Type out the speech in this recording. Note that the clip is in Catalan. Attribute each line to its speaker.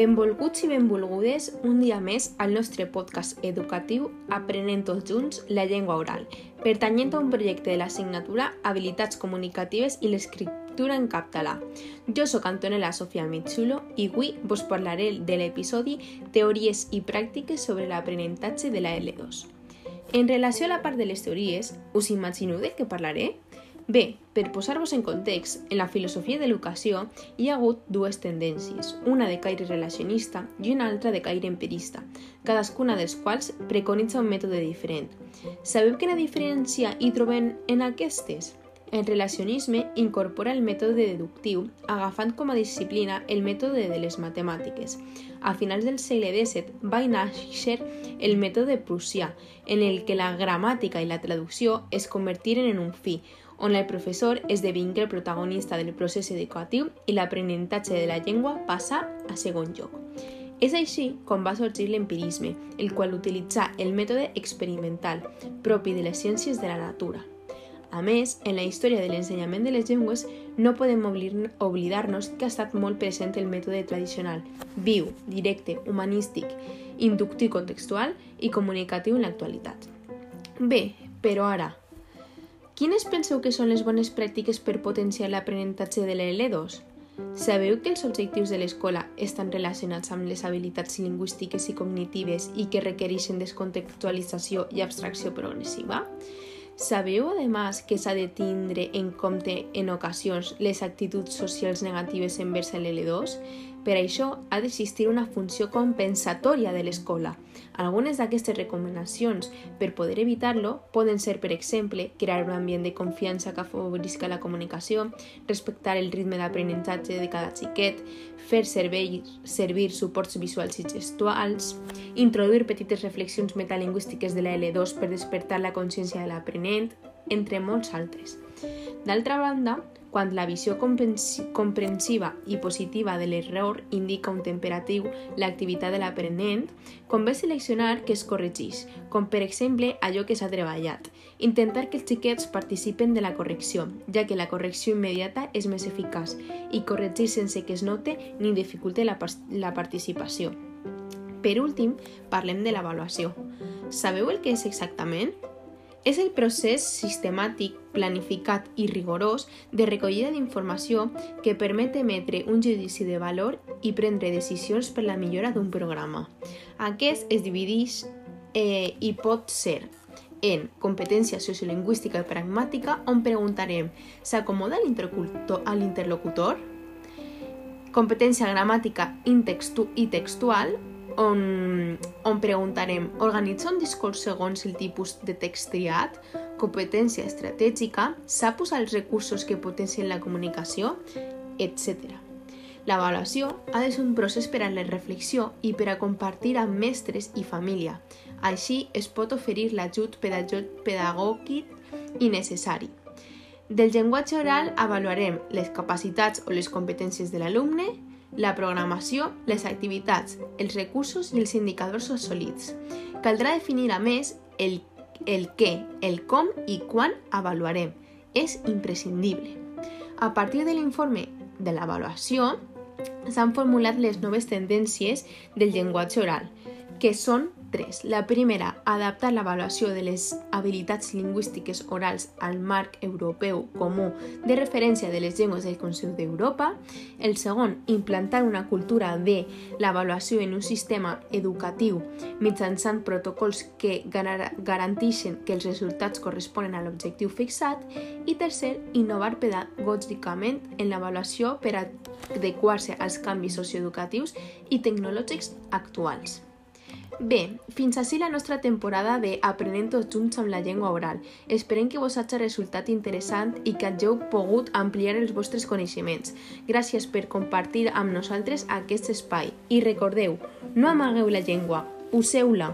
Speaker 1: Benvolguts i benvolgudes un dia més al nostre podcast educatiu Aprenent tots junts la llengua oral, pertanyent a un projecte de l'assignatura Habilitats comunicatives i l'escriptura en català. Jo sóc Antonella Sofia Mitsulo i avui vos parlaré de l'episodi Teories i pràctiques sobre l'aprenentatge de la L2. En relació a la part de les teories, us imagineu de què parlaré? Bé, per posar-vos en context, en la filosofia de l'educació hi ha hagut dues tendències, una de caire relacionista i una altra de caire empirista, cadascuna dels quals preconitza un mètode diferent. Sabeu quina diferència hi trobem en aquestes? El relacionisme incorpora el mètode deductiu, agafant com a disciplina el mètode de les matemàtiques. A finals del segle XVII va néixer el mètode prussià, en el que la gramàtica i la traducció es convertiren en un fi, on el professor esdevingué el protagonista del procés educatiu i l'aprenentatge de la llengua passa a segon lloc. És així com va sorgir l'empirisme, el qual utilitza el mètode experimental, propi de les ciències de la natura. A més, en la història de l'ensenyament de les llengües no podem oblidar-nos que ha estat molt present el mètode tradicional, viu, directe, humanístic, inductiu contextual i comunicatiu en l'actualitat. Bé, però ara, Quines penseu que són les bones pràctiques per potenciar l'aprenentatge de l'L2? Sabeu que els objectius de l'escola estan relacionats amb les habilitats lingüístiques i cognitives i que requereixen descontextualització i abstracció progressiva? Sabeu, además, que s'ha de tindre en compte en ocasions les actituds socials negatives envers l'L2? Per això ha d'existir una funció compensatòria de l'escola. Algunes d'aquestes recomanacions per poder evitar-lo poden ser, per exemple, crear un ambient de confiança que afavorisca la comunicació, respectar el ritme d'aprenentatge de cada xiquet, fer servir, servir suports visuals i gestuals, introduir petites reflexions metalingüístiques de la L2 per despertar la consciència de l'aprenent, entre molts altres. D'altra banda, quan la visió comprensiva i positiva de l'error indica un temperatiu l'activitat de l'aprenent, convé seleccionar que es corregeix, com per exemple allò que s'ha treballat. Intentar que els xiquets participen de la correcció, ja que la correcció immediata és més eficaç i corregir sense que es note ni dificulte la, la participació. Per últim, parlem de l'avaluació. Sabeu el que és exactament? És el procés sistemàtic, planificat i rigorós de recollida d'informació que permet emetre un judici de valor i prendre decisions per la millora d'un programa. Aquest es divideix eh, i pot ser en competència sociolingüística i pragmàtica, on preguntarem s'acomoda a l'interlocutor? Competència gramàtica i textual, on, on preguntarem organitza un discurs segons el tipus de text triat, competència estratègica, sap usar els recursos que potencien la comunicació, etc. L'avaluació ha de ser un procés per a la reflexió i per a compartir amb mestres i família. Així es pot oferir l'ajut pedagògic i necessari. Del llenguatge oral avaluarem les capacitats o les competències de l'alumne, la programació, les activitats, els recursos i els indicadors assolits. Caldrà definir, a més, el, el què, el com i quan avaluarem. És imprescindible. A partir de l'informe de l'avaluació, s'han formulat les noves tendències del llenguatge oral, que són 3. La primera, adaptar l'avaluació de les habilitats lingüístiques orals al marc europeu comú de referència de les llengües del Consell d'Europa. El segon, implantar una cultura de l'avaluació en un sistema educatiu mitjançant protocols que garanteixen que els resultats corresponen a l'objectiu fixat. I tercer, innovar pedagògicament en l'avaluació per adequar-se als canvis socioeducatius i tecnològics actuals. Bé, fins així la nostra temporada de Aprenent tots junts amb la llengua oral. Esperem que vos hagi resultat interessant i que hàgiu pogut ampliar els vostres coneixements. Gràcies per compartir amb nosaltres aquest espai. I recordeu, no amagueu la llengua, useu-la.